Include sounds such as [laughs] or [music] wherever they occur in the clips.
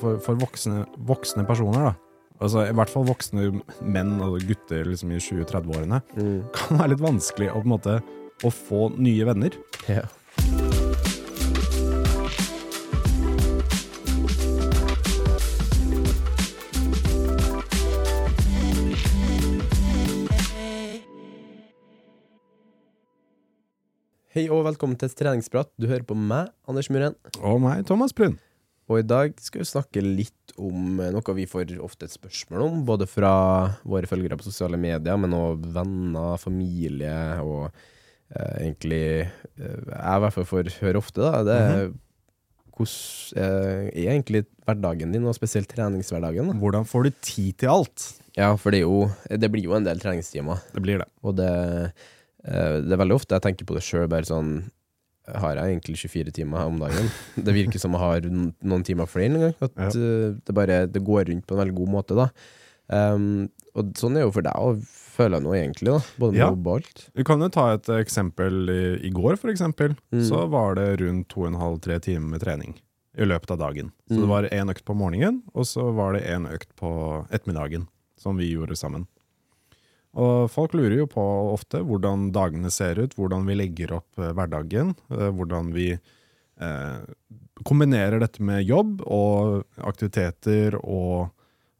For, for voksne, voksne personer, da. Altså, I hvert fall voksne menn og gutter liksom, i 20-30-årene. Kan være litt vanskelig å, måte, å få nye venner. Ja. Hei og velkommen til treningsprat. Du hører på meg, Anders Muren. Og meg, Thomas Brun. Og i dag skal vi snakke litt om eh, noe vi får ofte et spørsmål om, både fra våre følgere på sosiale medier, men òg venner, familie og eh, egentlig eh, Jeg i hvert fall får høre ofte, da. Det er hvordan eh, er egentlig hverdagen din, og spesielt treningshverdagen? Da? Hvordan får du tid til alt? Ja, for det, jo, det blir jo en del treningstimer. Det blir det. Og det, eh, det er veldig ofte jeg tenker på det sjøl, bare sånn Har jeg egentlig 24 timer her om dagen? Det virker som jeg har noen timer flere en gang. At Ja. eh, det bare det går rundt på en veldig god måte, da. Um, og sånn er jo for deg òg, føler jeg nå egentlig, da. Både med Ja. jobb og alt. Vi kan jo ta et eksempel i, i går, for eksempel. Mm. Så var det rundt to og en halv, tre timer med trening i løpet av dagen. Så Mm. det var én økt på morgenen, og så var det én økt på ettermiddagen, som vi gjorde sammen. Og folk lurer jo på ofte hvordan dagene ser ut, hvordan vi legger opp eh, hverdagen, eh, hvordan vi eh, kombinerer dette med jobb og aktiviteter og,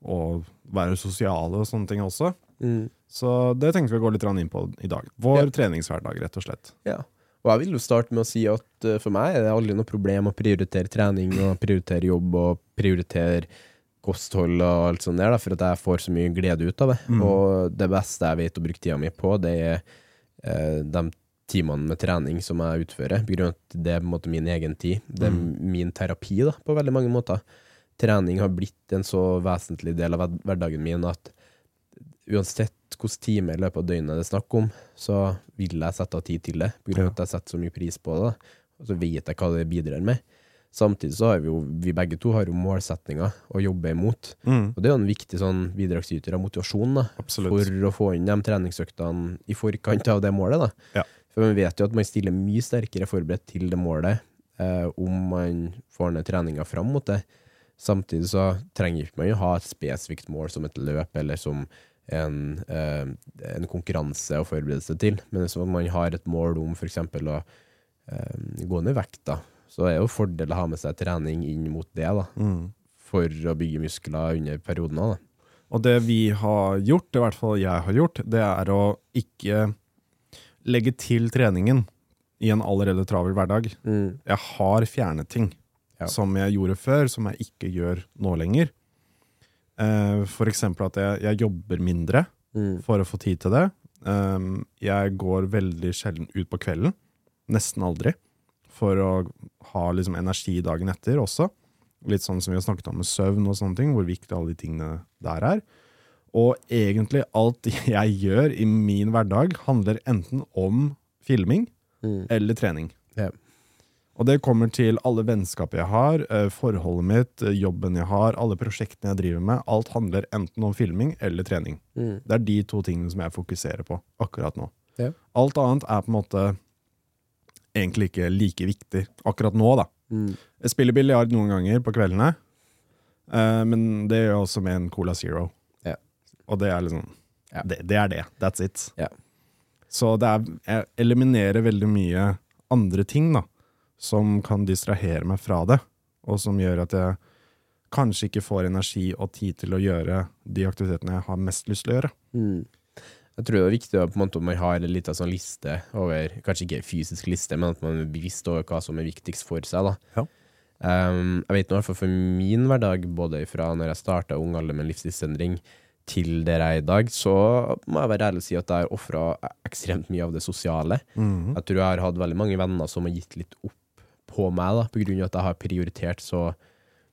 og være sosiale og sånne ting også. Så det tenkte vi å gå litt inn på i dag. Vår Ja. treningshverdag, rett og slett. Ja. Og jeg vil jo starte med å si at for meg er det aldri noe problem å prioritere trening og prioritere jobb og prioritere kosthold og alt sånt der, da, for at jeg får så mye glede ut av det. Mm. Og det beste jeg vet å bruke tida mi på, det er eh, de timene med trening som jeg utfører. På grunn av at det er på en måte min egen tid. Det er Mm. min terapi, da, på veldig mange måter. Trening har blitt en så vesentlig del av hverdagen min at uansett hvilken time i løpet av døgnet det er snakk om, så vil jeg sette av tid til det, på grunn av at jeg setter så mye pris på det. da. Og så vet jeg hva det bidrar med. Samtidig så har vi jo, vi begge to har jo målsetninger å jobbe imot. Mm. Og det er jo en viktig sånn bidragsyter av motivasjon da, Absolutt. for å få inn de treningsøktene i forkant av det målet. da. Ja. For man vet jo at man stiller mye sterkere forberedt til det målet eh, om man får ned treninga fram mot det. Samtidig så trenger ikke man jo ha et spesifikt mål som et løp eller som en, eh, en konkurranse å forberede seg til. Men hvis man har et mål om f.eks. å eh, gå ned i vekt, da, så er det jo fordel å ha med seg trening inn mot det, da, Mm. for å bygge muskler under perioden òg. Og det vi har gjort, i hvert fall jeg har gjort, det er å ikke legge til treningen i en allerede travel hverdag. Mm. Jeg har fjernet ting Ja. som jeg gjorde før, som jeg ikke gjør nå lenger. Uh, for eksempel at jeg, jeg jobber mindre Mm. for å få tid til det. Um, jeg går veldig sjelden ut på kvelden. Nesten aldri. For å ha liksom energi dagen etter også. Litt sånn som vi har snakket om med søvn og sånne ting, hvor viktig alle de tingene der er. Og egentlig alt [laughs] jeg gjør i min hverdag, handler enten om filming Mm. eller trening. Yeah. Og det kommer til alle vennskap jeg har, eh, forholdet mitt, eh, jobben jeg har, alle prosjektene jeg driver med. Alt handler enten om filming eller trening. Mm. Det er de to tingene som jeg fokuserer på akkurat nå. Yeah. Alt annet er på en måte egentlig ikke like viktig akkurat nå, da. Mm. Jeg spiller biljard noen ganger på kveldene, eh, men det gjør jeg også med en Cola Zero. Ja. Og det er liksom Ja. det, det er det. That's it. Ja. Så det er, jeg eliminerer veldig mye andre ting da, som kan distrahere meg fra det, og som gjør at jeg kanskje ikke får energi og tid til å gjøre de aktivitetene jeg har mest lyst til å gjøre. Mm. Jeg tror det er viktig at en man har en liten sånn liste over, kanskje ikke en fysisk liste, men at man er bevisst over hva som er viktigst for seg. Ja. Um, jeg vet i hvert fall for min hverdag, både fra når jeg starta ung alder med livsstilsendring, til der jeg er i dag, så må jeg være ærlig og si at jeg har ofra ekstremt mye av det sosiale. Mhm. Jeg tror jeg har hatt veldig mange venner som har gitt litt opp på meg, da, på grunn av at jeg har prioritert så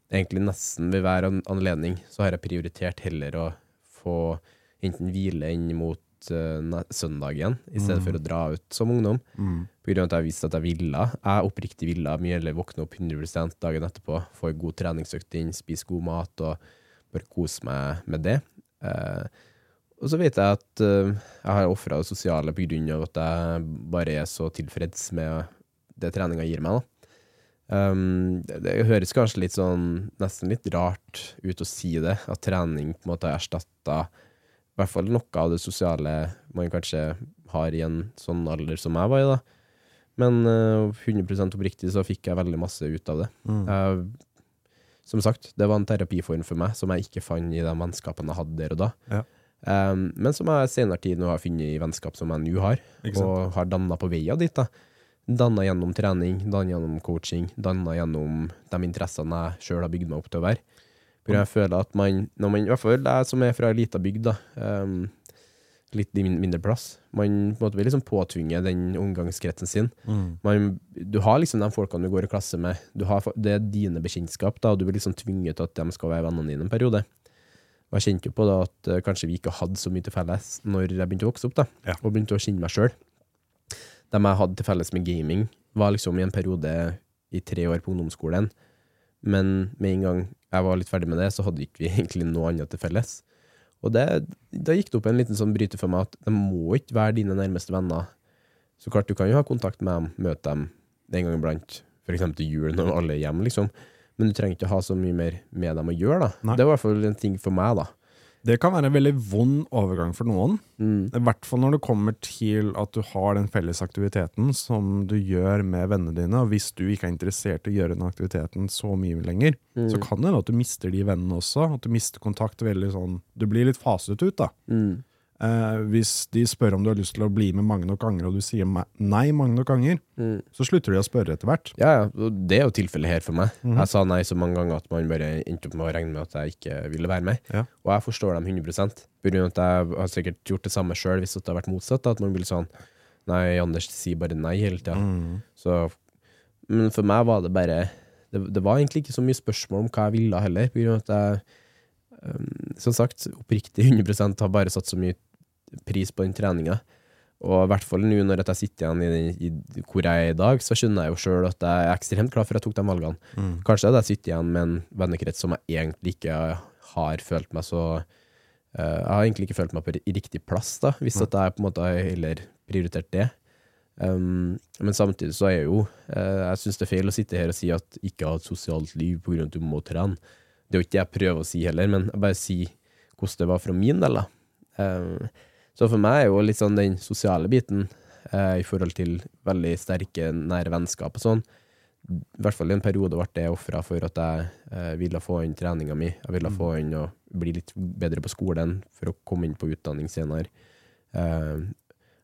Egentlig nesten ved hver anledning så har jeg prioritert heller å få enten hvile inn mot eh, uh, søndag igjen, i stedet for å dra ut som ungdom. Mm. På grunn av at jeg visste at jeg ville. Jeg oppriktig ville mye heller våkne opp 100 dagen etterpå, få en god treningsøkt inn, spise god mat og bare kose meg med det. Uh, og så vet jeg at uh, jeg har ofra det sosiale på grunn av at jeg bare er så tilfreds med det treninga gir meg. da. Um, det, det høres kanskje litt sånn nesten litt rart ut å si det, at trening på en måte har erstatta i hvert fall noe av det sosiale man kanskje har i en sånn alder som jeg var i. da. Men uh, 100% oppriktig så fikk jeg veldig masse ut av det. Mm. Jeg- som sagt, det var en terapiform for meg som jeg ikke fant i de vennskapene jeg hadde der og da. Ja. Um, men som jeg senere tid nå har funnet i vennskap som jeg nå har, og har danna på veia dit. da. Danna gjennom trening, danna gjennom coaching, danna gjennom de interessene jeg sjøl har bygd meg opp til å være. For jeg føler at man, når man, i hvert fall jeg som er fra ei lita bygd, da, um, litt mindre plass, man på en måte blir liksom påtvinge den omgangskretsen sin. Mm. Man, du har liksom de folkene du går i klasse med, du har, det er dine bekjentskap, da, og du blir liksom tvunget til at de skal være vennene dine en periode. Og jeg kjente jo på da at uh, kanskje vi ikke hadde så mye til felles når jeg begynte å vokse opp, da, Ja. og begynte å kjenne meg sjøl. De jeg hadde til felles med gaming, var liksom i en periode i tre år på ungdomsskolen, men med en gang jeg var litt ferdig med det, så hadde ikke vi [laughs] egentlig noe annet til felles. Og det, da gikk det opp en liten sånn bryter for meg at de må ikke være dine nærmeste venner. Så klart, du kan jo ha kontakt med dem, møte dem en gang iblant, eksempel til jul når alle er hjemme, liksom. Men du trenger ikke ha så mye mer med dem å gjøre, da. Nei. Det var i hvert fall en ting for meg, da. Det kan være en veldig vond overgang for noen. Mm. I hvert fall når det kommer til at du har den felles aktiviteten som du gjør med vennene dine. Og hvis du ikke er interessert i å gjøre den aktiviteten så mye lenger, Mm. så kan det hende at du mister de vennene også. At du mister kontakt veldig sånn Du blir litt faset ut, da. Mm. Eh, hvis de spør om du har lyst til å bli med mange nok ganger, og du sier nei mange nok ganger, Mm. så slutter de å spørre etter hvert. Ja, ja, det er jo tilfellet her for meg. Mhm. Jeg sa nei så mange ganger at man bare endte opp med å regne med at jeg ikke ville være med. Ja. Og jeg forstår dem 100 På grunn at jeg har sikkert gjort det samme sjøl hvis det hadde vært motsatt. At man vil sånn Nei, Anders sier bare nei hele tida. Mm. Så Men for meg var det bare det, det var egentlig ikke så mye spørsmål om hva jeg ville heller, på grunn av at jeg um, Som sagt, oppriktig 100% har bare satt så mye pris på den treninga. Og i hvert fall nå når jeg sitter igjen i, i hvor jeg er i dag, så skjønner jeg jo sjøl at jeg er ekstremt glad for at jeg tok de valgene. Mm. Kanskje hadde jeg sittet igjen med en vennekrets som jeg egentlig ikke har følt meg så uh, Jeg har egentlig ikke følt meg på riktig plass, da, hvis at jeg på en måte har heller prioritert det. Um, men samtidig så er jeg jo uh, Jeg syns det er feil å sitte her og si at ikke ha et sosialt liv pga. at du må trene. Det er jo ikke det jeg prøver å si heller, men jeg bare sier hvordan det var fra min del. da. Um, så for meg er jo litt sånn den sosiale biten eh, i forhold til veldig sterke, nære vennskap og sånn. I hvert fall i en periode ble det ofra for at jeg eh, ville få inn treninga mi. Jeg ville få inn å bli litt bedre på skolen for å komme inn på utdanning senere. Eh,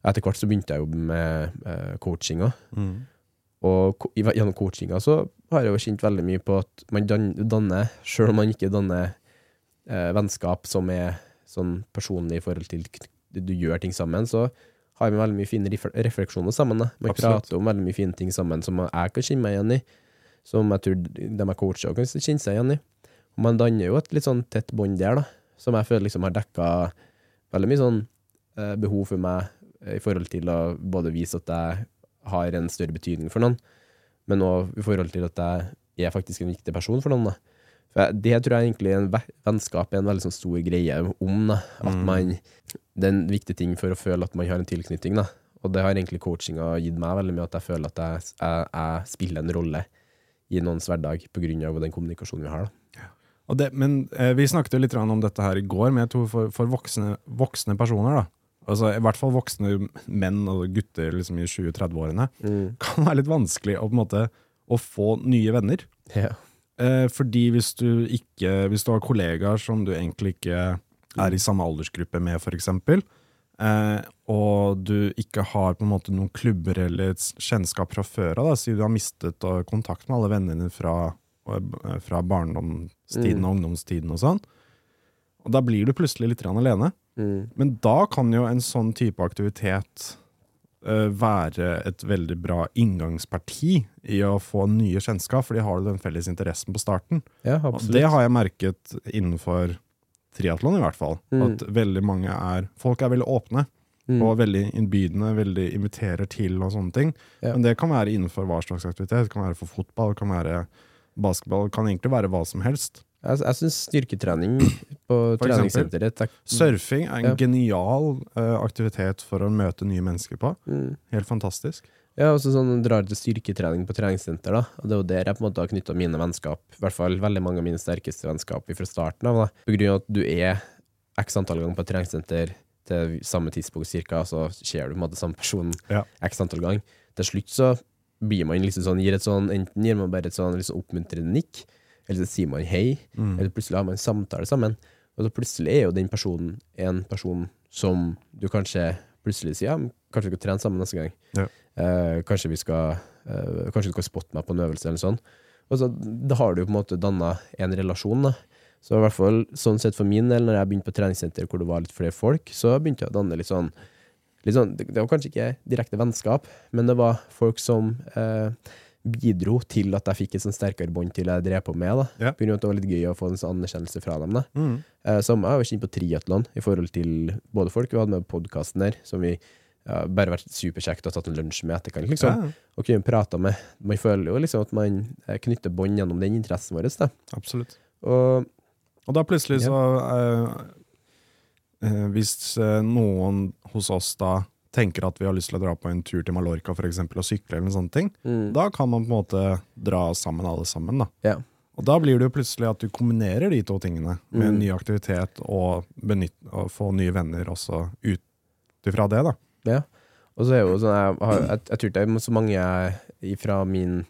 etter hvert så begynte jeg å jobbe med eh, coachinga. Mm. Og i- gjennom coachinga så har jeg jo kjent veldig mye på at man danner, sjøl om man ikke danner eh, vennskap som er sånn personlig i forhold til du gjør ting sammen, så har vi veldig mye fine refleksjoner sammen. Da. Man Absolutt. prater om veldig mye fine ting sammen som jeg kan kjenne meg igjen i, som jeg tror de jeg coacher kan kjenne seg igjen i. Og man danner jo et litt sånn tett bånd der, da, som jeg føler liksom har dekka veldig mye sånn eh, behov for meg eh, i forhold til å både vise at jeg har en større betydning for noen, men òg i forhold til at jeg er faktisk en viktig person for noen. da. For Det tror jeg egentlig en vennskap er en veldig sånn stor greie om. da. At man, Det er en viktig ting for å føle at man har en tilknytning. da. Og det har egentlig coachinga gitt meg veldig mye, at jeg føler at jeg, jeg, jeg spiller en rolle i noens hverdag pga. den kommunikasjonen vi har. da. Det, men eh, Vi snakket jo litt om dette her i går, men jeg tror for, for voksne, voksne personer, da, altså i hvert fall voksne menn og gutter liksom i 20-30-årene, kan være litt vanskelig å, måte, å få nye venner. Ja. Eh, fordi hvis du ikke Hvis du har kollegaer som du egentlig ikke er i samme aldersgruppe med, f.eks., eh, og du ikke har på en måte noen klubber eller kjennskap fra før av, siden du har mistet eh, kontakt med alle vennene dine fra, eh, fra barndomstiden og ungdomstiden og sånn, og da blir du plutselig litt alene. Mm. Men da kan jo en sånn type aktivitet være et veldig bra inngangsparti i å få nye kjennskap, for de har jo den felles interessen på starten. ja, Og det har jeg merket innenfor triatlon, i hvert fall. Mm. At veldig mange er Folk er veldig åpne. Mm. Og veldig innbydende, veldig inviterer til og sånne ting. Ja. Men det kan være innenfor hva slags aktivitet. Det kan være for fotball, det kan være basketball, det kan egentlig være hva som helst. Jeg, jeg syns styrketrening på treningssenteret tek- Surfing er en Ja. genial uh, aktivitet for å møte nye mennesker på. Mm. Helt fantastisk. Ja, også sånn drar til styrketrening på treningssenter, da. Og det er jo der jeg på en måte har knytta mine vennskap, i hvert fall veldig mange av mine sterkeste vennskap fra starten av, da. På grunn av at du er x antall ganger på treningssenter til samme tidspunkt cirka, så ser du på en måte samme person Ja. x antall ganger. Til slutt så blir man liksom sånn, gir et sånn, enten gir man bare et sånn liksom oppmuntrende nikk, eller så sier man hei, eller plutselig har man en samtale sammen. Og så plutselig er jo den personen en person som du kanskje plutselig sier ja, kanskje vi kan trene sammen neste gang. Ja. Eh, kanskje vi skal eh, Kanskje du kan spotte meg på en øvelse eller sånn. Og så Da har du på en måte danna en relasjon. da Så i hvert fall sånn sett for min del, når jeg begynte på treningssenter hvor det var litt flere folk, så begynte jeg å danne litt sånn, litt sånn det var kanskje ikke direkte vennskap, men det var folk som eh, bidro til at jeg fikk et sånn sterkere bånd til jeg drev på med. da Ja. På at det var litt gøy å få en sånn anerkjennelse fra dem. da Mm. Eh, Samme har vært kjent på triatlon i forhold til både folk vi hadde med på podkasten der, som vi ja, bare vært superkjekt og tatt en lunsj med etterkant, liksom. Ja, Og kunne prata med. Man føler jo liksom at man eh, knytter bånd gjennom den interessen vår. Da. absolutt. Og Og da plutselig så eh, eh, Hvis eh, noen hos oss da tenker at vi har lyst til å dra på en tur til Mallorca for eksempel, og sykle, eller sånne ting, mm, da kan man på en måte dra sammen alle sammen. da. ja. Og da blir det jo plutselig at du kombinerer de to tingene, med Mm. ny aktivitet og, benytt, og få nye venner også ut ifra det. da. Ja. Og så er jo sånn Jeg, har, jeg, jeg tror det er så mange fra min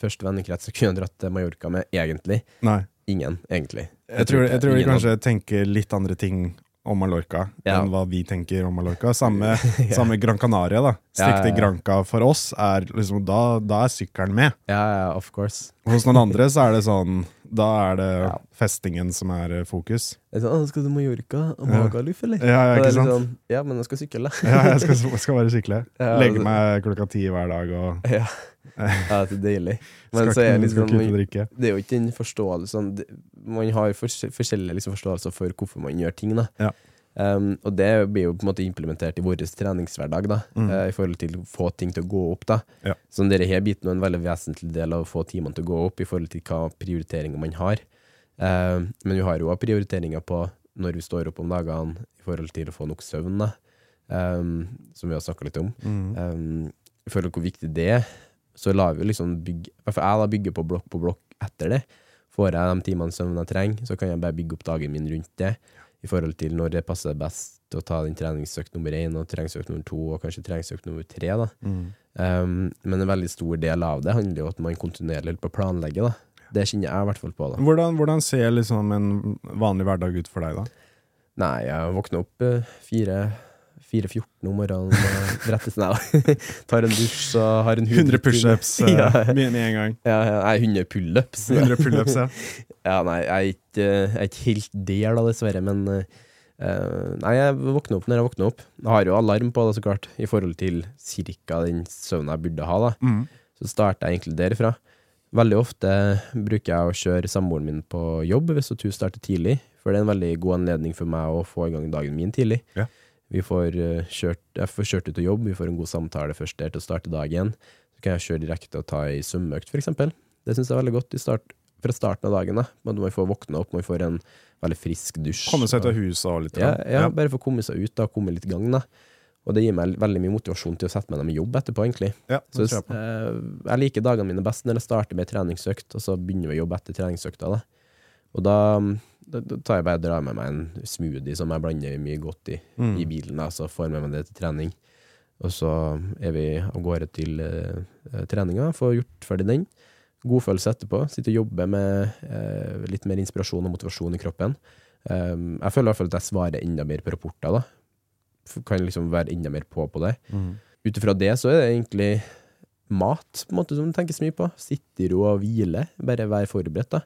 første vennekrets som kunne dratt til Mallorca med, egentlig. Nei. Ingen, egentlig. Jeg tror, jeg tror de kanskje tenker litt andre ting om Mallorca Ja. enn hva vi tenker om Mallorca. Samme, [laughs] samme Gran Canaria. da. Ja, Stikk ja. Granca for oss, er liksom, da, da er sykkelen med. Ja, ja, of course. Hos noen andre så er det sånn Da er det Ja. festingen som er eh, fokus. Det er sånn, «Å, 'Skal du Mallorca? Og. Magaluf, eller?' Ja, ja, ikke sant? Sånn, ja, men jeg skal sykle. [laughs] Ja, jeg skal, skal bare sykle. Legge altså- meg klokka ti hver dag og [laughs] Ja, ja det er deilig. [laughs] Men så er liksom ut og drikke. Det er jo ikke den forståelsen Man har fors- forskjellige liksom forståelser for hvorfor man gjør ting. Da. Ja. Um, og det blir jo på en måte implementert i vår treningshverdag, da, Mm. uh, i forhold til å få ting til å gå opp. Da. Ja. Så denne her biten er en veldig vesentlig del av å få timene til å gå opp, i forhold til hva prioriteringer man har. Uh, men vi har jo også prioriteringer på når vi står opp om dagene, i forhold til å få nok søvn, da. Um, som vi har snakka litt om. Mm. Um, I forhold til hvor viktig det er, så lar vi liksom bygge I hvert fall jeg da bygger på blokk på blokk etter det. Får jeg de timene søvn jeg trenger, så kan jeg bare bygge opp dagen min rundt det. I forhold til når det passer best å ta den treningsøkt nummer én og treningsøkt nummer to og kanskje treningsøkt nummer tre. da. Mm. Um, men en veldig stor del av det handler jo om at man kontinuerlig holder på å planlegge. da. Det kjenner jeg i hvert fall på. da. Hvordan, hvordan ser liksom en vanlig hverdag ut for deg, da? Nei, jeg våkner opp eh, fire 4.14 om morgenen seg ned. [laughs] Tar en dusj og har en 100 pushups eh, [laughs] Ja. med en gang. Ja, ja, nei, 100 pullups. 100 pullups, ja. [laughs] Ja, nei, jeg er ikke, jeg er ikke helt der, da, dessverre, men uh, Nei, jeg våkner opp når jeg våkner opp. Jeg har jo alarm på det, så klart, i forhold til cirka den søvnen jeg burde ha, da. Mm. Så starter jeg egentlig derifra. Veldig ofte bruker jeg å kjøre samboeren min på jobb hvis hun starter tidlig, for det er en veldig god anledning for meg å få i gang dagen min tidlig. Ja. Vi får eh, kjørt, jeg får kjørt ut og jobb, vi får en god samtale først der til å starte dagen. Så kan jeg kjøre direkte og ta ei svømmeøkt, eksempel. Det syns jeg er veldig godt i start, fra starten av dagen. da. Man får våkne opp, man får en veldig frisk dusj. Komme seg ut av huset og litt. ja, ja, ja, bare få komme seg ut da, komme litt i gang. da. Og det gir meg veldig mye motivasjon til å sette meg ned med jobb etterpå, egentlig. ja, Så jeg eh, jeg liker dagene mine best når jeg starter med treningsøkt, og så begynner vi å jobbe etter treningsøkta. Da. Og da, da, da tar jeg bare drar med meg en smoothie som jeg blander mye godt i, Mm. i bilen, da, så får jeg med meg det til trening. Og så er vi av gårde til uh, treninga, får gjort ferdig den. Godfølelse etterpå. Sitter og jobber med eh, litt mer inspirasjon og motivasjon i kroppen. Um, jeg føler i hvert fall at jeg svarer enda mer på rapporter. da. Kan liksom være enda mer på på det. Mm. Ut ifra det så er det egentlig mat på en måte som det tenkes mye på. Sitte i ro og hvile. Bare være forberedt. da.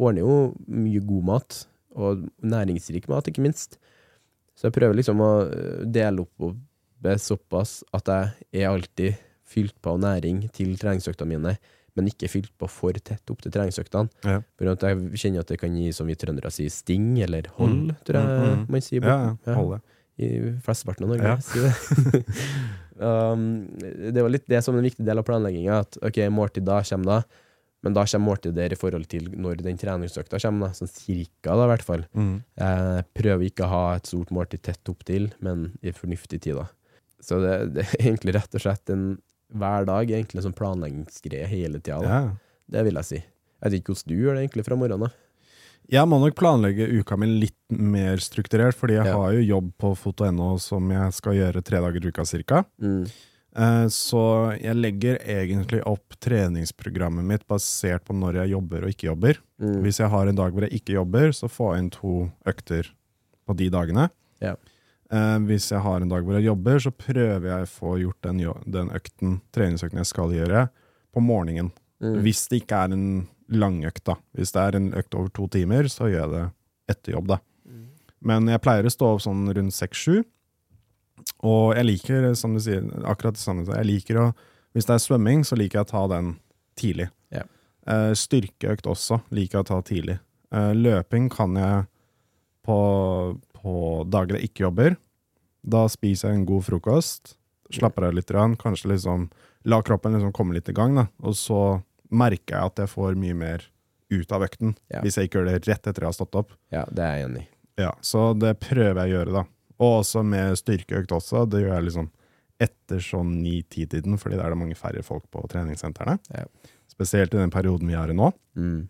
Ordner jo mye god mat, og næringsrik mat, ikke minst. Så jeg prøver liksom å øh, dele opp det såpass at jeg er alltid fylt på av næring til treningsøktene mine, men ikke fylt på for tett opp til treningsøktene. Ja. For at jeg kjenner at det kan gi, som vi trøndere sier, sting eller hold, Mm. tror jeg Mm, mm. man sier. Ja, ja, hold det. I flesteparten av Norge, Ja. sier det. [laughs] [laughs] um, det var litt det som en viktig del av planlegginga, at ok, måltid da kommer da, men da kommer måltid der i forhold til når den treningsøkta kommer, da, sånn cirka da, i hvert fall. Mm. Jeg prøver ikke å ha et stort måltid tett opp til, men i fornuftig tid, da. Så det, det er egentlig rett og slett en hver dag egentlig en sånn planleggingsgreie hele tida. Ja. Det vil jeg si. Jeg vet ikke hvordan du gjør det egentlig fra morgenen. av. Jeg må nok planlegge uka mi litt mer strukturert, fordi jeg Ja. har jo jobb på foto.no som jeg skal gjøre tre dager i uka cirka. Mm. Eh, Så jeg legger egentlig opp treningsprogrammet mitt basert på når jeg jobber og ikke jobber. Mm. Hvis jeg har en dag hvor jeg ikke jobber, så får jeg inn to økter på de dagene. Eh, Hvis jeg har en dag hvor jeg jobber, så prøver jeg å få gjort den, den økten, treningsøkten jeg skal gjøre, på morgenen. Mm. Hvis det ikke er en langøkt, da. Hvis det er en økt over to timer, så gjør jeg det etter jobb, da. Mm. Men jeg pleier å stå opp sånn rundt seks-sju. Og jeg liker, som du sier, akkurat det samme. Jeg liker å Hvis det er svømming, så liker jeg å ta den tidlig. Yeah. Uh, styrkeøkt også liker jeg å ta tidlig. Uh, løping kan jeg på, på dager jeg ikke jobber. Da spiser jeg en god frokost, slapper av litt, kanskje liksom la kroppen liksom komme litt i gang, da. og så merker jeg at jeg får mye mer ut av økten, Ja. hvis jeg ikke gjør det rett etter jeg har stått opp. Ja, det er jeg enig i. Ja, Så det prøver jeg å gjøre, da. Og også med styrkeøkt også. Det gjør jeg liksom etter sånn ni-ti-tiden, fordi da er det mange færre folk på treningssentrene. Ja. Spesielt i den perioden vi er i nå. Mm.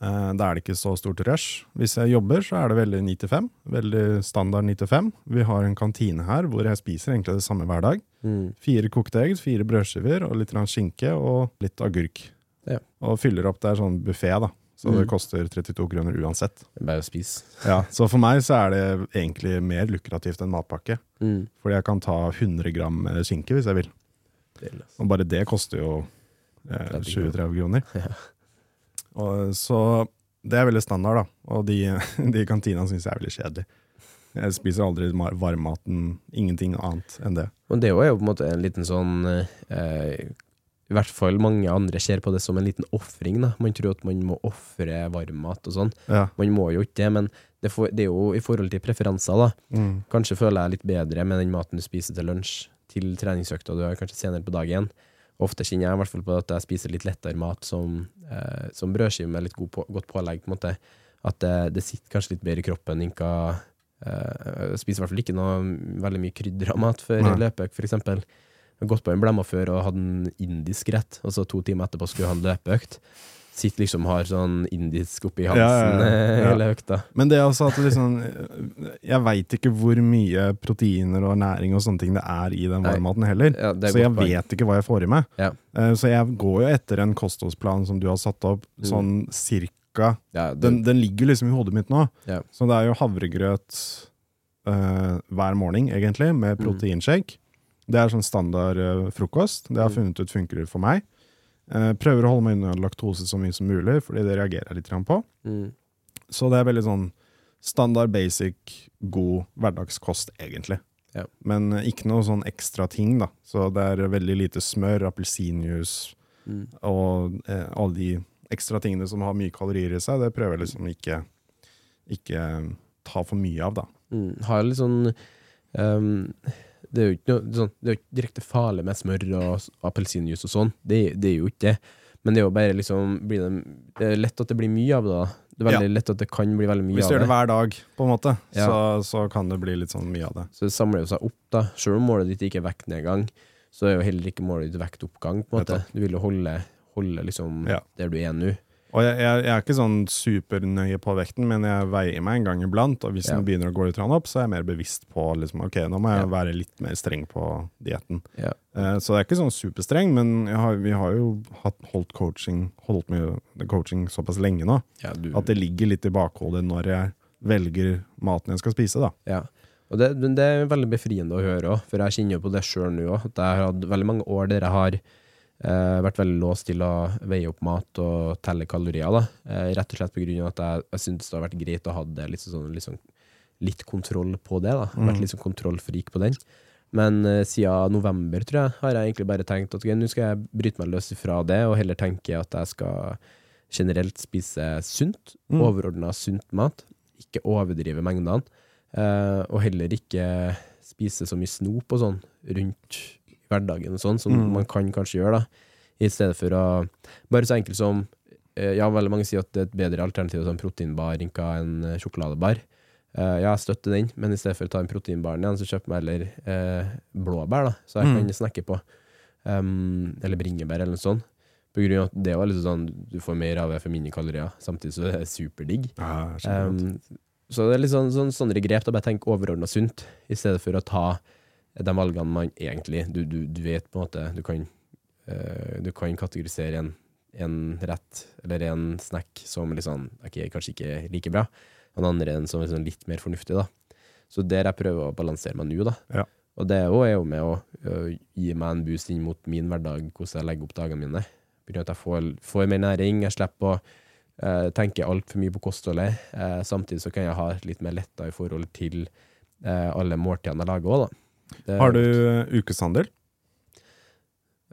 Eh, Da er det ikke så stort rush. Hvis jeg jobber, så er det veldig 9-5. Veldig standard 9-5. Vi har en kantine her hvor jeg spiser egentlig det samme hver dag. Mm. Fire kokte egg, fire brødskiver og litt skinke og litt agurk. Ja. Og fyller opp. Det er sånn buffé, da. Så Mm. det koster 32 kroner uansett. Bare å spise. Ja, Så for meg så er det egentlig mer lukrativt enn matpakke. Mm. Fordi jeg kan ta 100 gram eh, skinke hvis jeg vil. Og bare det koster jo eh, 20-30 kroner. [laughs] Ja. Og, så det er veldig standard, da. Og de, [laughs] de i kantina syns jeg er veldig kjedelig. Jeg spiser aldri varmmaten, ingenting annet enn det. Og det er jo på en måte en liten sånn eh, I hvert fall mange andre ser på det som en liten ofring. Man tror at man må ofre varmmat og sånn. Ja. Man må jo ikke det, men det, for, det er jo i forhold til preferanser. da. Mm. Kanskje føler jeg litt bedre med den maten du spiser til lunsj, til treningsøkta du har kanskje senere på dagen. Ofte kjenner jeg i hvert fall på at jeg spiser litt lettere mat som, eh, som brødskive med litt god på, godt pålegg. på en måte. At det, det sitter kanskje litt bedre i kroppen enn hva eh, spiser i hvert fall ikke noe veldig mye krydra mat før løpeøkt, for eksempel. Gått på en blemma før og hadde en indisk rett, og så to timer etterpå skulle han løpeøkt. Sitter liksom har sånn indisk oppi halsen Ja, ja, ja. eh, hele økta. Men det er også at liksom Jeg veit ikke hvor mye proteiner og næring og sånne ting det er i den varmmaten heller. Ja, er Så jeg vet ikke hva jeg får i meg. Ja. Eh, Så jeg går jo etter en kostholdsplan som du har satt opp, Mm. sånn cirka Ja, det, den, den ligger liksom i hodet mitt nå. Ja. Så det er jo havregrøt eh, hver morgen, egentlig, med Mm. proteinshake. Det er sånn standard eh, frokost. Det har jeg Mm. funnet ut funker for meg. Eh, prøver å holde meg unna laktose så mye som mulig, fordi det reagerer jeg litt på. mm. Så det er veldig sånn standard, basic, god hverdagskost, egentlig. Ja. Men eh, ikke noe sånn ekstra ting, da. Så det er veldig lite smør, appelsinjuice Mm. og alle de ekstra tingene som har mye kalorier i seg. Det prøver jeg liksom ikke ikke ta for mye av, da. Mm, har litt sånn ehm, Det er jo ikke noe sånn, Det er ikke direkte farlig med smør og appelsinjuice og sånn, det, det er jo ikke det. Men det er jo bare liksom blir det, det er lett at det blir mye av det, da. Det er veldig lett at det kan bli veldig mye Hvis du gjør det. det hver dag, på en måte, Ja. så, så kan det bli litt sånn mye av det. Så det samler jo seg opp, da. Selv om målet ditt ikke er vektnedgang, så er jo heller ikke målet ditt vektoppgang, på en måte. Du vil jo holde, holde liksom Ja. der du er nå. Og jeg, jeg, jeg er ikke sånn supernøye på vekten, men jeg veier meg en gang iblant. Og hvis Ja. den begynner å gå litt opp, så er jeg mer bevisst på liksom, ok, nå må jeg Ja. være litt mer streng på dietten. Ja. Uh, så det er ikke sånn superstreng, men har, vi har jo hatt, holdt coaching holdt med coaching såpass lenge nå du, at det ligger litt i bakhodet når jeg velger maten jeg skal spise. da. Ja. Og det, det er veldig befriende å høre òg, for jeg kjenner jo på det sjøl nå òg. At jeg har hatt veldig mange år der jeg har eh, vært veldig låst til å veie opp mat og telle kalorier. da. Uh, rett og slett på grunn av at jeg, jeg syntes det har vært greit å ha det litt, sånn, litt, sånn, litt kontroll på det. da. Vært litt sånn kontrollfrik på den. Men uh, siden november, tror jeg, har jeg egentlig bare tenkt at okay, nå skal jeg bryte meg løs ifra det, og heller tenke at jeg skal generelt spise sunt, Mm. overordna sunt mat. Ikke overdrive mengdene. Og heller ikke spise så mye snop og sånn rundt hverdagen og sånn, som Mm. man kan kanskje gjøre, da. I stedet for å Bare så enkelt som eh, Ja, veldig mange sier at det er et bedre alternativ til en proteinbar enn en eh, sjokoladebar. Uh, ja, jeg støtter den, men i stedet for å ta en proteinbaren igjen, så kjøper jeg heller eh, blåbær, da, så jeg Mm. kan snakke på. Um, eller bringebær, eller noe sånt. På grunn av at det var litt sånn Du får mer av det for mindre kalorier, samtidig så er det superdigg. Ja. Um, så det er litt sånn, sånn, sånne grep. da Bare tenk overordna sunt, i stedet for å ta de valgene man egentlig Du, du, du vet på en måte Du kan, uh, du kan kategorisere en, en rett eller en snack som liksom, okay, kanskje ikke like bra, og den andre en som er liksom litt mer fornuftig. da Så der jeg prøver å balansere meg nå. da Ja. Og det er jo- er med å ø, gi meg en boost inn mot min hverdag, hvordan jeg legger opp dagene mine. Begynner at jeg får, får mer næring, jeg slipper å uh, tenke altfor mye på kostholdet. Uh, samtidig så kan jeg ha litt mer letta i forhold til eh, alle måltidene jeg lager òg, da. Det- Har du uh, ukeshandel?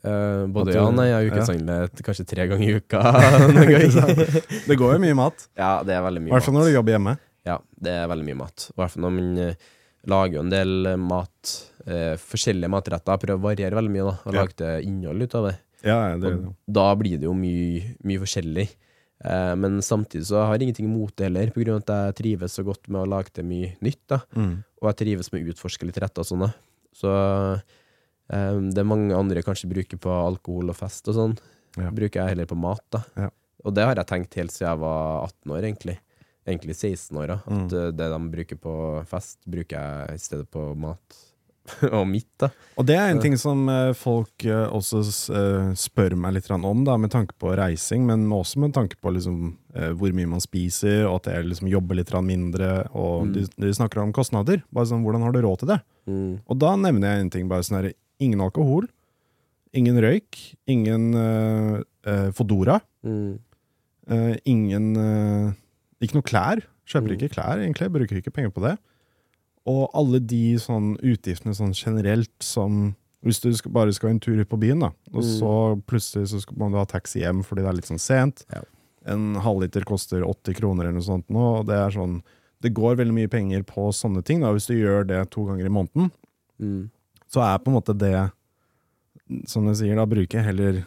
Uh, både du- ja og nei. Jeg har ja. kanskje tre ganger i uka. [laughs] [laughs] Det går jo mye mat. ja, det er veldig mye mat. I hvert fall når du jobber hjemme. Ja, det er veldig mye mat. I hvert fall når man uh, lager jo en del eh, mat, Uh, forskjellige matretter. Prøver å variere veldig mye, da. Og Ja. lage det innhold ut av det. Ja, det, Og da blir det jo mye, mye forskjellig. Eh, men samtidig så har jeg ingenting imot det heller, av at jeg trives så godt med å lage det mye nytt. da. mm. Og jeg trives med å utforske litt retter og sånn. Så eh, det mange andre kanskje bruker på alkohol og fest og sånn, Ja. bruker jeg heller på mat. da. Ja. Og det har jeg tenkt helt siden jeg var 18 år, egentlig. Egentlig 16 år, da. At Mm. eh, det de bruker på fest, bruker jeg i stedet på mat. [laughs] og mitt, da. Og det er en ting som eh, folk eh, også eh, spør meg litt om, da, med tanke på reising, men også med tanke på liksom, hvor mye man spiser, og at jeg liksom jobber litt mindre. Og Mm. de, de snakker om kostnader. Bare sånn, Hvordan har du råd til det? Mm. Og da nevner jeg en ting. bare sånn her, Ingen alkohol, ingen røyk, ingen uh, Fodora, Mm. Uh, ingen uh, Ikke noe klær. Kjøper Mm. ikke klær, egentlig. Bruker ikke penger på det. Og alle de sånn utgiftene sånn generelt som Hvis du skal, bare skal en tur ut på byen, da, og Mm. så plutselig så skal, må du ha taxi hjem fordi det er litt sånn sent. Ja. En halvliter koster 80 kroner eller noe sånt nå, og det er sånn Det går veldig mye penger på sånne ting. da, Hvis du gjør det to ganger i måneden, Mm. så er på en måte det Som du sier, da bruker jeg heller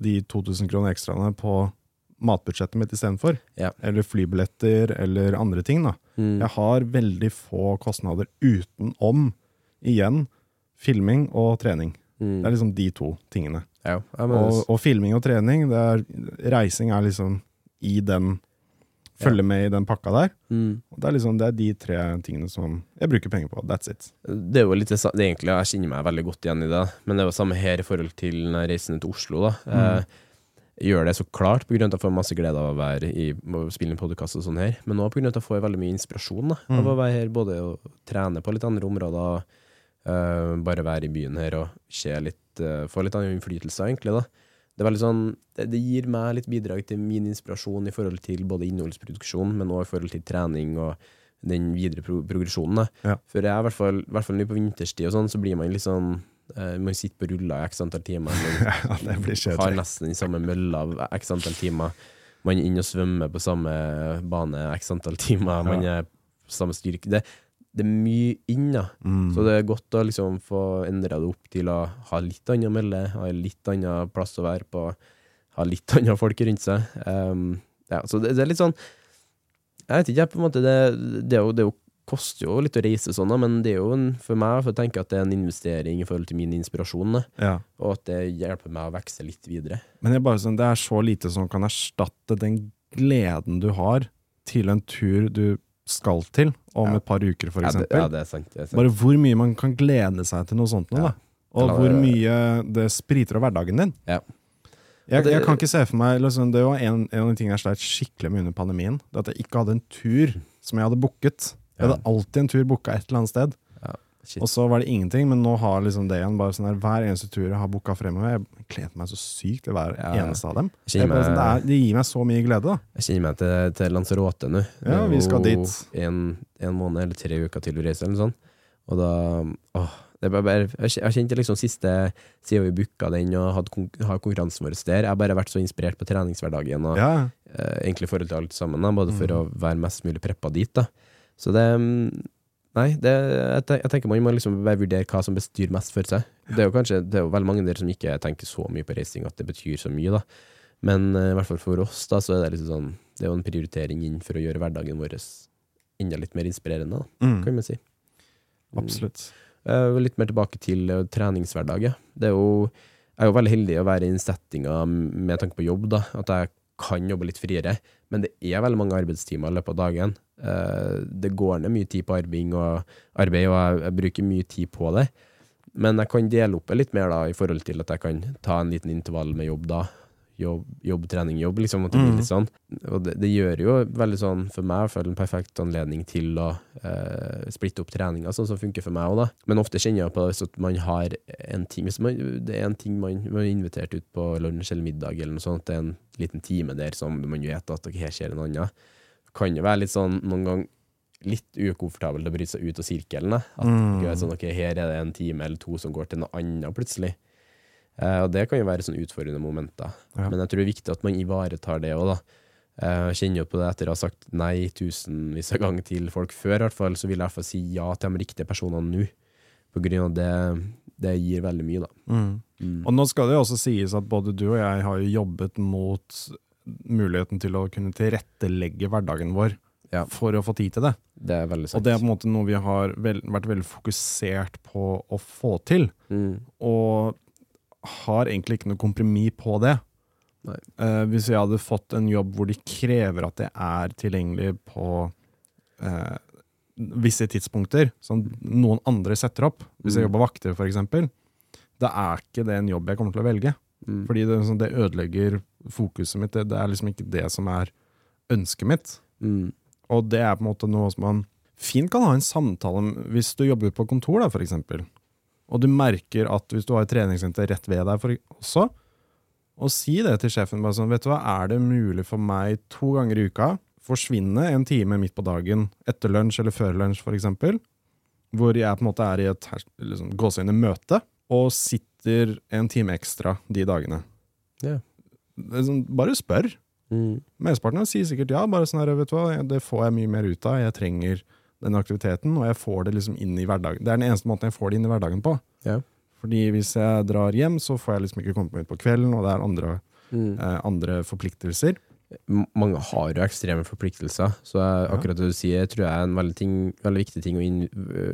de 2000 kroner ekstraene på matbudsjettet mitt istedenfor. Ja. Eller flybilletter, eller andre ting. da. Mm. Jeg har veldig få kostnader utenom, igjen, filming og trening. Mm. Det er liksom de to tingene. Ja, ja, men, Og, og filming og trening, det er, reising er liksom i den Følge med i den pakka der. mm. Det er liksom det er de tre tingene som jeg bruker penger på. That's it. Det er jo litt det, egentlig, Jeg kjenner meg veldig godt igjen i det, men det er jo samme her i forhold til reiser til Oslo. da. Eh, jeg gjør det så klart på grunn av at jeg får masse glede av å være i, å spille en podkast og sånn her, men òg av at jeg får veldig mye inspirasjon da, av Mm. å være her, både å trene på litt andre områder, uh, bare være i byen her og litt, uh, få litt annen innflytelse, egentlig. da. Det sånn, det, det gir meg litt bidrag til min inspirasjon i forhold til både innholdsproduksjon, men også i forhold til trening og den videre pro progresjonen. da. Ja. For jeg er i hvert fall, i hvert fall nå på vinterstid og sånn, så blir man litt sånn Man sitter på rulla i x antall timer. [laughs] Man Ja, det blir har nesten den samme mølla x antall timer. Man er inne og svømmer på samme bane x antall timer. Man er på samme styrke. Det, det er mye inn, da. Mm. Så det er godt å liksom få endra det opp til å ha litt annet å melde, ha litt annen plass å være på, ha litt [laughs] andre folk rundt seg. Um, ja, så det, det er litt sånn Jeg vet ikke, jeg, på en måte, det, det, er jo, det er jo koster jo litt å reise sånn, men det er jo en, for meg for å tenke at det er en investering i forhold til min inspirasjon, Ja. og at det hjelper meg å vokse litt videre. Men det er bare sånn, det er så lite som kan erstatte den gleden du har til en tur du skal til om Ja. et par uker, for Ja, det, eksempel. ja, det er sant. Det er sant. Bare hvor mye man kan glede seg til noe sånt nå, da. Og hvor mye det spriter av hverdagen din. Ja. Jeg, jeg kan ikke se for meg liksom, Det var en, en av de tingene jeg sleit skikkelig med under pandemien. Det at jeg ikke hadde en tur som jeg hadde booket. Jeg hadde alltid en tur booka et eller annet sted. Shit. Og så var det ingenting, men nå har liksom det igjen bare sånn her, hver eneste tur jeg har booka fremover. Jeg gleder meg så sykt til hver Ja, ja. eneste av dem. Sånn, det, er, det gir meg så mye glede. da Jeg kjenner meg til, til Lanzarote nå. Ja, vi skal dit. En, en måned eller tre uker til vi reiser, eller sånt. Og da åh, det bare, bare, Jeg har kjent det liksom siste siden vi booka den og hadde konkurransen vår der. Jeg har bare vært så inspirert på treningshverdagen og Ja, eh, egentlig forhold til alt sammen, da, både for Mm. å være mest mulig preppa dit. da Så det mm, Nei, det, jeg, tenker man må liksom bare vurdere hva som bestyr mest for seg. Det er jo kanskje Det er jo veldig mange der som ikke tenker så mye på reising at det betyr så mye, da. Men eh, i hvert fall for oss, da, så er det liksom sånn Det er jo en prioritering inn for å gjøre hverdagen vår enda litt mer inspirerende, da, mm, kan man si. Mm. absolutt. Eh, litt mer tilbake til treningshverdagen. treningshverdag. Det er jo, jeg er jo veldig heldig å være i den settinga med tanke på jobb, da, at jeg kan jobbe litt friere. Men det er veldig mange arbeidstimer i løpet av dagen. Eh, det går ned mye tid på arbeid, og, jeg bruker mye tid på det. Men jeg kan dele opp det litt mer da, i forhold til at jeg kan ta en liten intervall med jobb da. Jobb, jobb trening, jobb, liksom. At det blir Mm. litt sånn. Og det, det gjør jo veldig sånn, for meg, for en perfekt anledning til å eh, splitte opp treninga, sånn som funker for meg òg, da. Men ofte kjenner jeg på det hvis man har en ting Hvis man, det er en ting man, man er invitert ut på lunsj eller middag, eller noe sånt, det er en liten time der som man vet at okay, her skjer en annen, kan jo være litt sånn noen gang litt ukomfortabelt å bryte seg ut av sirkelen. da. At Mm. sånn, ok, her er det en time eller to som går til noe annet plutselig. Eh, og det kan jo være sånn utfordrende momenter. Ja. Men jeg tror det er viktig at man ivaretar det òg, da. Eh, Jeg kjenner jo på det etter å ha sagt nei tusenvis av ganger til folk før, i hvert fall, så vil jeg i hvert fall si ja til de riktige personene nå. På grunn av det, det gir veldig mye, da. Mm. Mm. Og nå skal det jo også sies at både du og jeg har jo jobbet mot muligheten til å kunne tilrettelegge hverdagen vår Ja. for å få tid til det. Det er veldig sant. Og det er på en måte noe vi har vel, vært veldig fokusert på å få til. mm. Og har egentlig ikke noe kompromiss på det. Eh, hvis jeg hadde fått en jobb hvor de krever at jeg er tilgjengelig på uh, visse tidspunkter, som noen andre setter opp, hvis jeg Mm. jobber vakter f.eks., da er ikke det en jobb jeg kommer til å velge. Mm. Fordi det, sånn- det ødelegger fokuset mitt. Det, det er liksom ikke det som er ønsket mitt. Mm. Og det er på en måte noe som man fint kan ha en samtale om hvis du jobber på kontor, da, for eksempel. Og du merker at hvis du har et treningssenter rett ved deg for, også, og si det til sjefen bare sånn, vet du hva, er det mulig for meg to ganger i uka forsvinne en time midt på dagen etter lunsj eller før lunsj, for eksempel, hvor jeg på en måte er i et liksom, gåseøyne møte, og sitter en time ekstra de dagene. Yeah. Er sånn, bare spør. Mm. Mesteparten sier sikkert ja, bare sånn her, vet du hva, det får jeg mye mer ut av, jeg trenger den aktiviteten, og jeg får det liksom inn i hverdagen. Det er den eneste måten jeg får det inn i hverdagen på. Ja. Fordi hvis jeg drar hjem, så får jeg liksom ikke kommet meg ut på kvelden, og det er andre, Mm. eh, andre forpliktelser. Mange har jo ekstreme forpliktelser, så jeg, akkurat det du sier, tror jeg er en veldig, ting, veldig viktig ting å inn,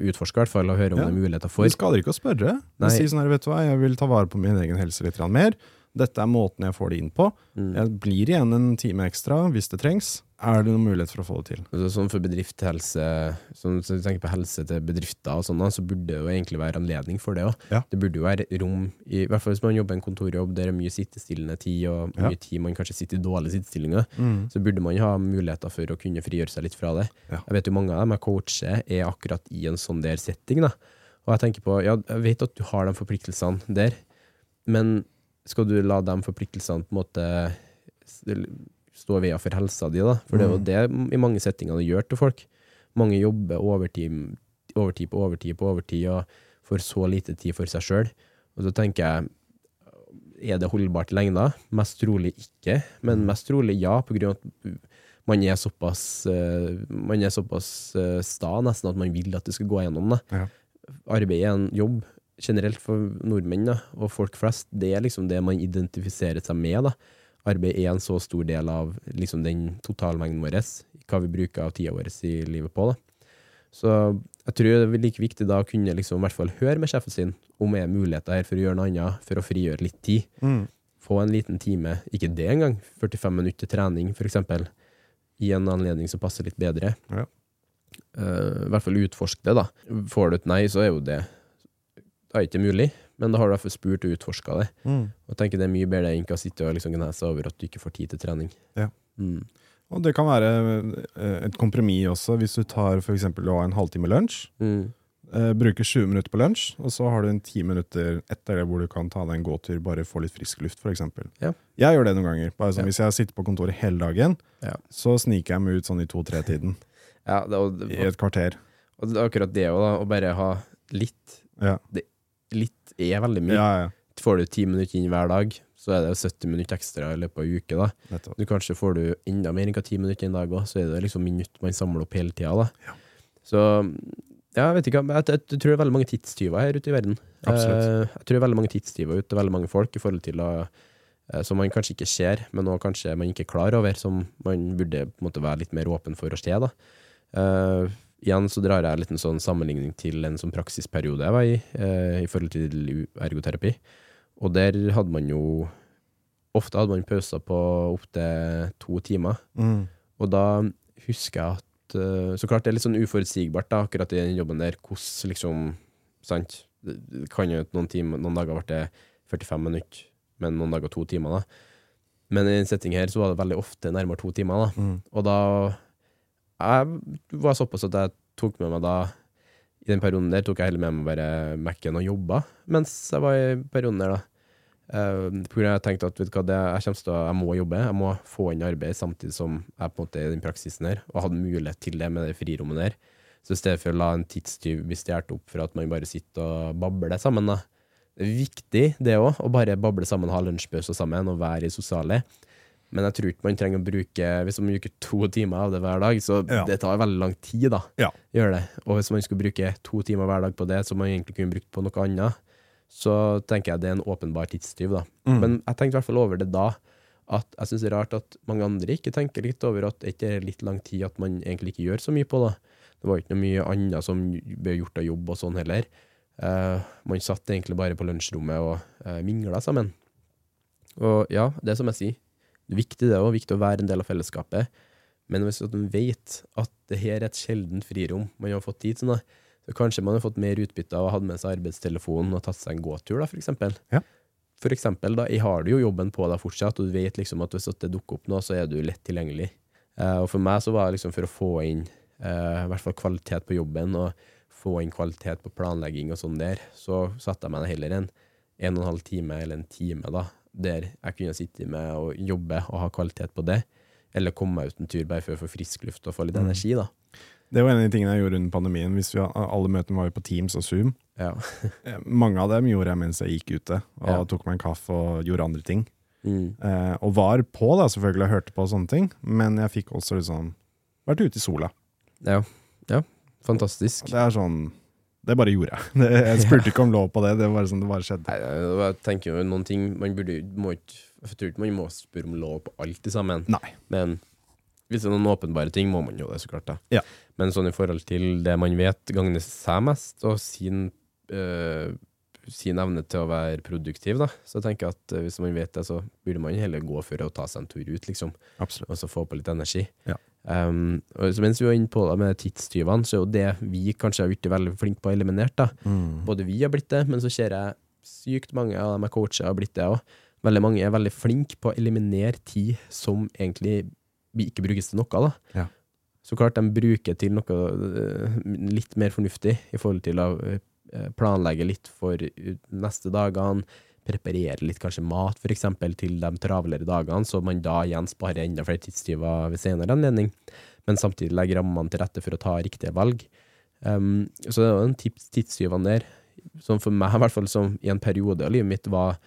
utforske, i hvert fall, å høre om Ja. det er muligheter for. Det skader ikke å spørre. Nei. Si sånn her, vet du hva, jeg vil ta vare på min egen helse litt mer. Dette er måten jeg får det inn på. Mm. Jeg blir igjen en time ekstra hvis det trengs. Er det noen mulighet for å få det til? Altså, sånn for bedriftshelse sånn, Så du tenker på helse til bedrifter og sånn, så burde det jo egentlig være anledning for det òg. Ja. Det burde jo være rom, i, i hvert fall hvis man jobber en kontorjobb der det er mye sittestillende tid, og Ja. mye tid man kanskje sitter i dårlige sittestillinger, så burde man ha muligheter for å kunne frigjøre seg litt fra det. Ja. Jeg vet jo mange av dem jeg coacher, er akkurat i en sånn der setting. da. Og jeg tenker på, ja, jeg vet at du har de forpliktelsene der, men skal du la de forpliktelsene på en måte stå i veien for helsa di, da? For det er jo Mm. det i mange settinger det gjør til folk. Mange jobber overtid, overtid på overtid på overtid og får så lite tid for seg sjøl. Og så tenker jeg, er det holdbart i lengda? Mest trolig ikke, men mest trolig ja, på grunn av at man er såpass, eh, man er såpass eh, sta nesten at man vil at det skal gå gjennom. det. Ja. Arbeid er en jobb generelt for nordmenn da, og folk flest. Det er liksom det man identifiserer seg med. da. Arbeid er en så stor del av liksom, den totalmengden vår, hva vi bruker av tida vår i livet på. da. Så jeg tror det er like viktig da å kunne liksom, i hvert fall høre med sjefen sin om det er muligheter her for å gjøre noe annet, for å frigjøre litt tid. Mm. Få en liten time, ikke det engang, 45 minutter til trening eksempel, i en anledning som passer litt bedre. Ja. Uh, I hvert fall utforsk det, da. Får du et nei, så er jo det er ikke mulig, men da har du i spurt og utforska det. Mm. Og tenker det er mye bedre enn å sitte og liksom gnese over at du ikke får tid til trening. Ja. Mm. Og det kan være eh, et kompromiss også, hvis du tar for eksempel å ha en halvtime lunsj. Mm. Eh, bruker 20 minutter på lunsj, og så har du en 10 minutter etter det hvor du kan ta deg en gåtur, bare få litt frisk luft, f.eks. Ja. Jeg gjør det noen ganger. Bare sånn, Ja. Hvis jeg sitter på kontoret hele dagen, Ja. så sniker jeg meg ut sånn i to-tre-tiden. [laughs] Ja, I et kvarter. og det er akkurat det òg, da. Å bare ha litt. Ja. Litt er veldig mye. Ja, ja. Får du ti minutter inn hver dag, så er det 70 minutter ekstra i løpet av en uke. da. Du Kanskje får du enda mer enn hva ti minutter en dag òg, så er det liksom minutt man samler opp hele tida. Ja. Så ja, jeg vet ikke, jeg, jeg, jeg tror det er veldig mange tidstyver her ute i verden. Absolutt. Eh, jeg tror det er veldig mange tidstyver ute, veldig mange folk, i forhold til å eh, som man kanskje ikke ser, men også kanskje man ikke er klar over, som man burde på en måte være litt mer åpen for å se. da. Eh, igjen så drar jeg en liten sånn sammenligning til en sånn praksisperiode jeg var i, eh, i forhold til ergoterapi. Og der hadde man jo Ofte hadde man pauser på opptil to timer. Mm. Og da husker jeg at uh, Så klart det er litt sånn uforutsigbart, da, akkurat i den jobben der, hvordan liksom Sant? Det kan jo noen, timer, noen dager ble det 45 minutter, men noen dager to timer, da. Men i den settingen her så var det veldig ofte nærmere to timer, da. Mm. Og da Jeg var såpass at jeg tok med meg da I den perioden der tok jeg heller med meg bare Mac-en og jobba mens jeg var i perioden der, da. Uh, på grunn av jeg tenkte at hva, det, jeg, å, jeg må jobbe, jeg må få inn arbeid samtidig som jeg på en måte er i den praksisen her, og hadde mulighet til det med det frirommet der. Så i stedet for å la en tidstyv bli stjålet opp for at man bare sitter og babler sammen, da. Det er viktig, det òg, å bare bable sammen, ha lunsjpause sammen og være i sosiale. Men jeg tror ikke man trenger å bruke Hvis man bruker to timer av det hver dag, så Ja. det tar veldig lang tid, da. Ja. Gjør det. Og hvis man skulle bruke to timer hver dag på det, som man egentlig kunne brukt på noe annet, så tenker jeg det er en åpenbar tidstyv, da. Mm. Men jeg tenkte i hvert fall over det da, at jeg syns det er rart at mange andre ikke tenker litt over at det ikke er litt lang tid at man egentlig ikke gjør så mye på, da. Det var ikke noe mye annet som ble gjort av jobb og sånn heller. Uh, man satt egentlig bare på lunsjrommet og uh, mingla sammen. Og ja, det er som jeg sier, det er viktig det òg, viktig å være en del av fellesskapet. Men hvis man vet at det her er et sjeldent frirom man har fått tid til, da, så kanskje man har fått mer utbytte av å ha med seg arbeidstelefonen og tatt seg en gåtur, da, for eksempel. Ja. For eksempel, da, jeg har jo jobben på deg fortsatt, og du vet liksom at hvis det dukker opp noe, så er du lett tilgjengelig. Eh, og for meg så var det liksom for å få inn eh, i hvert fall kvalitet på jobben, og få inn kvalitet på planlegging og sånn der, så satte jeg meg heller en en og en halv time eller en time da, der jeg kunne sitte med og jobbe og ha kvalitet på det, eller komme meg ut en tur bare for å få frisk luft og få litt Mm. energi, da. Det var en av de tingene jeg gjorde under pandemien. Vi, alle møtene var jo på Teams og Zoom. Ja. [laughs] Eh, Mange av dem gjorde jeg mens jeg gikk ute og Ja. tok meg en kaffe og gjorde andre ting. Mm. Eh, og var på, da, selvfølgelig, og hørte på sånne ting. Men jeg fikk også liksom vært ute i sola. ja. Ja. Fantastisk. Det er sånn Det bare gjorde jeg. [laughs] Jeg spurte ikke om lov på det. Det var sånn det bare skjedde. Nei, jeg tenker jo noen ting Man burde må ikke Jeg tror ikke man må spørre om lov på alt sammen, Nei. men hvis det er noen åpenbare ting, må man jo det, så klart. da. Ja. Men sånn i forhold til det man vet gagner seg mest, og sin, øh, sin evne til å være produktiv, da, så tenker jeg at øh, hvis man vet det, så burde man heller gå for å ta seg en tur ut, liksom, Absolutt. og så få på litt energi. Ja. Um, og så mens vi var inne på det med tidstyvene, så er jo det vi kanskje har blitt veldig flinke på å eliminere. Mm. Både vi har blitt det, men så ser jeg sykt mange av dem jeg coacher har blitt det òg. Veldig mange er veldig flinke på å eliminere tid som egentlig ikke brukes til noe. da. Ja. Så klart de bruker til noe øh, litt mer fornuftig, i forhold til å øh, planlegge litt for øh, neste dagene, preparere litt kanskje mat for eksempel til de travlere dagene, så man da igjen sparer enda flere tidstyver ved senere anledning, men samtidig legger rammene til rette for å ta riktige valg. Um, så det var en tips tidstyvene der, som for meg i hvert fall som i en periode av livet mitt var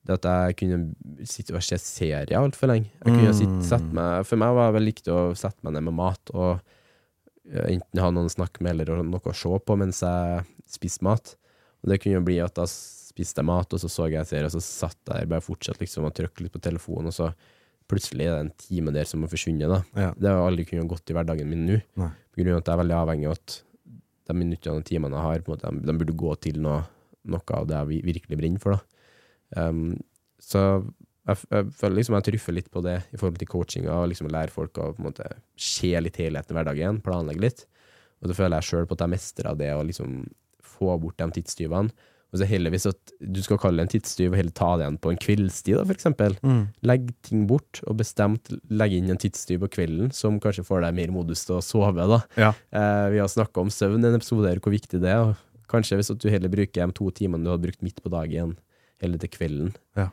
Det at jeg kunne sitte og se serier altfor lenge. Jeg kunne sitte, sette meg, for meg var det viktig å sette meg ned med mat og eh, enten ha noen å snakke med eller noe å se på mens jeg spiste mat. Og det kunne jo bli at da spiste jeg mat, og så så jeg serier, og så satt jeg der bare fortsatt liksom og trykket litt på telefonen, og så plutselig er det en time der som har forsvunnet. da. Ja. Det har aldri kunnet gått i hverdagen min nå. På grunn av at jeg er veldig avhengig av at de minuttene og timene jeg har, på en måte, de, de burde gå til noe, noe av det jeg virkelig brenner for. da. Um, så jeg, jeg føler liksom jeg truffer litt på det i forhold til coachinga, og liksom lærer folk å på en måte se litt helheten i hverdagen, planlegge litt. Og så føler jeg sjøl på at jeg mestrer det å liksom få bort de tidstyvene. Og så heller hvis at du skal kalle det en tidstyv, og heller ta det igjen på en kveldstid, da, eksempel. Legg ting bort, og bestemt legge inn en tidstyv på kvelden som kanskje får deg mer modus til å sove, da. Ja. Eh, vi har snakka om søvn i en episode her, hvor viktig det er. Kanskje hvis at du heller bruker de to timene du hadde brukt midt på dagen, heller til kvelden. Ja.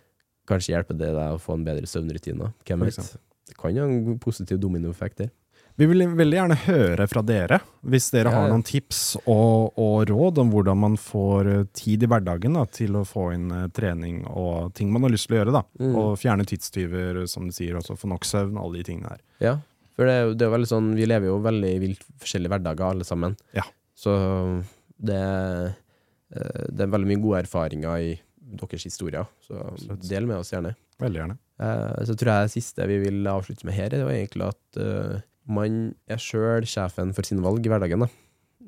Kanskje hjelper det deg å få en bedre søvnrutine. Hvem vet? Det kan jo ha en positiv dominoeffekt der. Vi vil veldig gjerne høre fra dere, hvis dere har noen tips og, og råd om hvordan man får eh, tid i hverdagen da, til å få inn eh, trening og ting man har lyst til å gjøre. da. Mm. Og fjerne tidstyver, som du sier, også få nok søvn, alle de tingene her. Ja, for det, det er jo veldig sånn Vi lever jo veldig vilt forskjellige hverdager, alle sammen. Ja. Så det, eh, det er veldig mye gode erfaringer i deres historier. Så Absolutt. del med oss gjerne. Veldig gjerne. Uh, Så tror jeg det siste vi vil avslutte med her, det var egentlig at eh, man er sjøl sjefen for sine valg i hverdagen. da.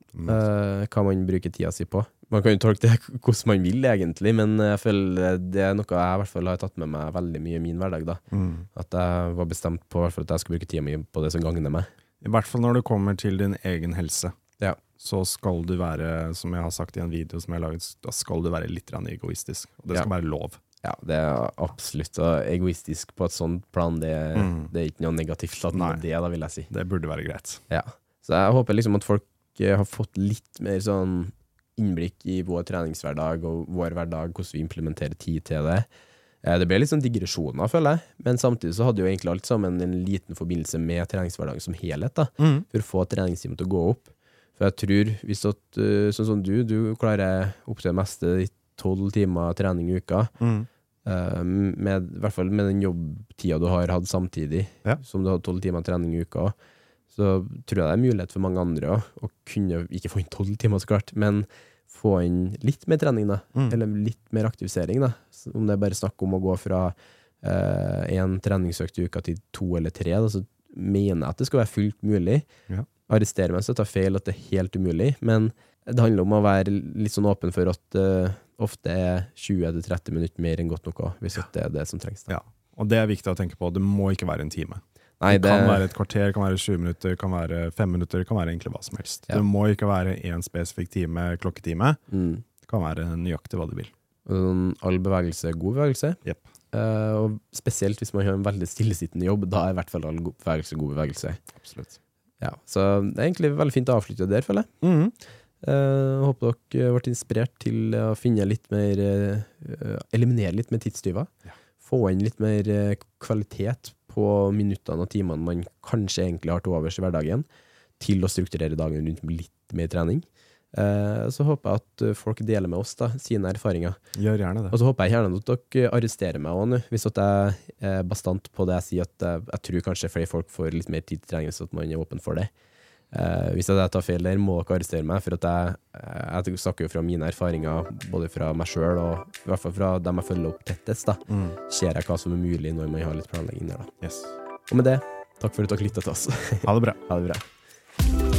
Mm. Uh, hva man bruker tida si på. Man kan jo tolke det [laughs] hvordan man vil, egentlig, men jeg føler det er noe jeg i hvert fall har tatt med meg veldig mye i min hverdag. da. Mm. At jeg var bestemt på hvert fall at jeg skulle bruke tida mi på det som gagner meg. I hvert fall når det kommer til din egen helse. Ja. Så skal du være, som jeg har sagt i en video som jeg har laget, da skal du være litt egoistisk. Og det skal Ja. være lov. Ja, det er absolutt og egoistisk på et sånt plan. Det, Mm. det er ikke noe negativt at Nei. det, da, vil jeg si. Det burde være greit. Ja. Så jeg håper liksom at folk eh, har fått litt mer sånn innblikk i vår treningshverdag og vår hverdag, hvordan vi implementerer tid til det. Eh, Det ble litt sånn digresjoner, føler jeg, men samtidig så hadde jo egentlig alt sammen en liten forbindelse med treningshverdagen som helhet, da, for å få treningstimen til å gå opp. For jeg tror, hvis at, eh, sånn som du, du klarer opp til det meste i tolv timer trening i uka, Mm. Eh, med, I hvert fall med den jobbtida du har hatt samtidig, Ja. som du har tolv timer trening i uka, så tror jeg det er mulighet for mange andre å kunne ikke få inn tolv timer, så klart, men få inn litt mer trening, da. Mm. Eller litt mer aktivisering, da. Om det er bare snakk om å gå fra én treningsøkt i uka til to eller tre, da, så mener jeg at det skal være fullt mulig. Ja. Arrestere meg hvis jeg tar feil, at det er helt umulig, men det handler om å være litt sånn åpen for at eh, ofte er 20-30 minutter mer enn godt nok hvis det er det som trengs. Da. Ja. Og det er viktig å tenke på. Det må ikke være en time. Nei, det kan være et kvarter, kan være 20 minutter, kan være 5 minutter, kan være egentlig hva som helst. Ja. Det må ikke være én spesifikk time, klokketime. mm. Det kan være nøyaktig hva du vil. Sånn, all bevegelse er god bevegelse. Yep. Uh, og spesielt hvis man har en veldig stillesittende jobb, da er i hvert fall all bevegelse god bevegelse. Absolutt. Ja, så det er egentlig veldig fint å avslutte der, føler jeg. Mhm. Eh, håper dere ble inspirert til å finne litt mer eh, Eliminere litt mer tidstyver. Ja. Få inn litt mer eh, kvalitet på minuttene og timene man kanskje egentlig har til overs i hverdagen, til å strukturere dagen rundt med litt mer trening. Eh, så håper jeg at folk deler med oss da, sine erfaringer. Gjør gjerne det. Og så håper jeg gjerne at dere arresterer meg òg nå, hvis at jeg er bastant på det jeg sier, at jeg, jeg tror kanskje flere folk får litt mer tid til trening, så at man er åpen for det. Eh, hvis jeg tar feil der, må dere arrestere meg, for jeg, jeg snakker jo fra mine erfaringer, både fra meg sjøl og i hvert fall fra dem jeg følger opp tettest. da. Mm. Ser jeg hva som er mulig når man har litt planlegging der. da. Yes. Og med det, takk for at dere lytta til oss. Ha det bra. [laughs] ha det bra.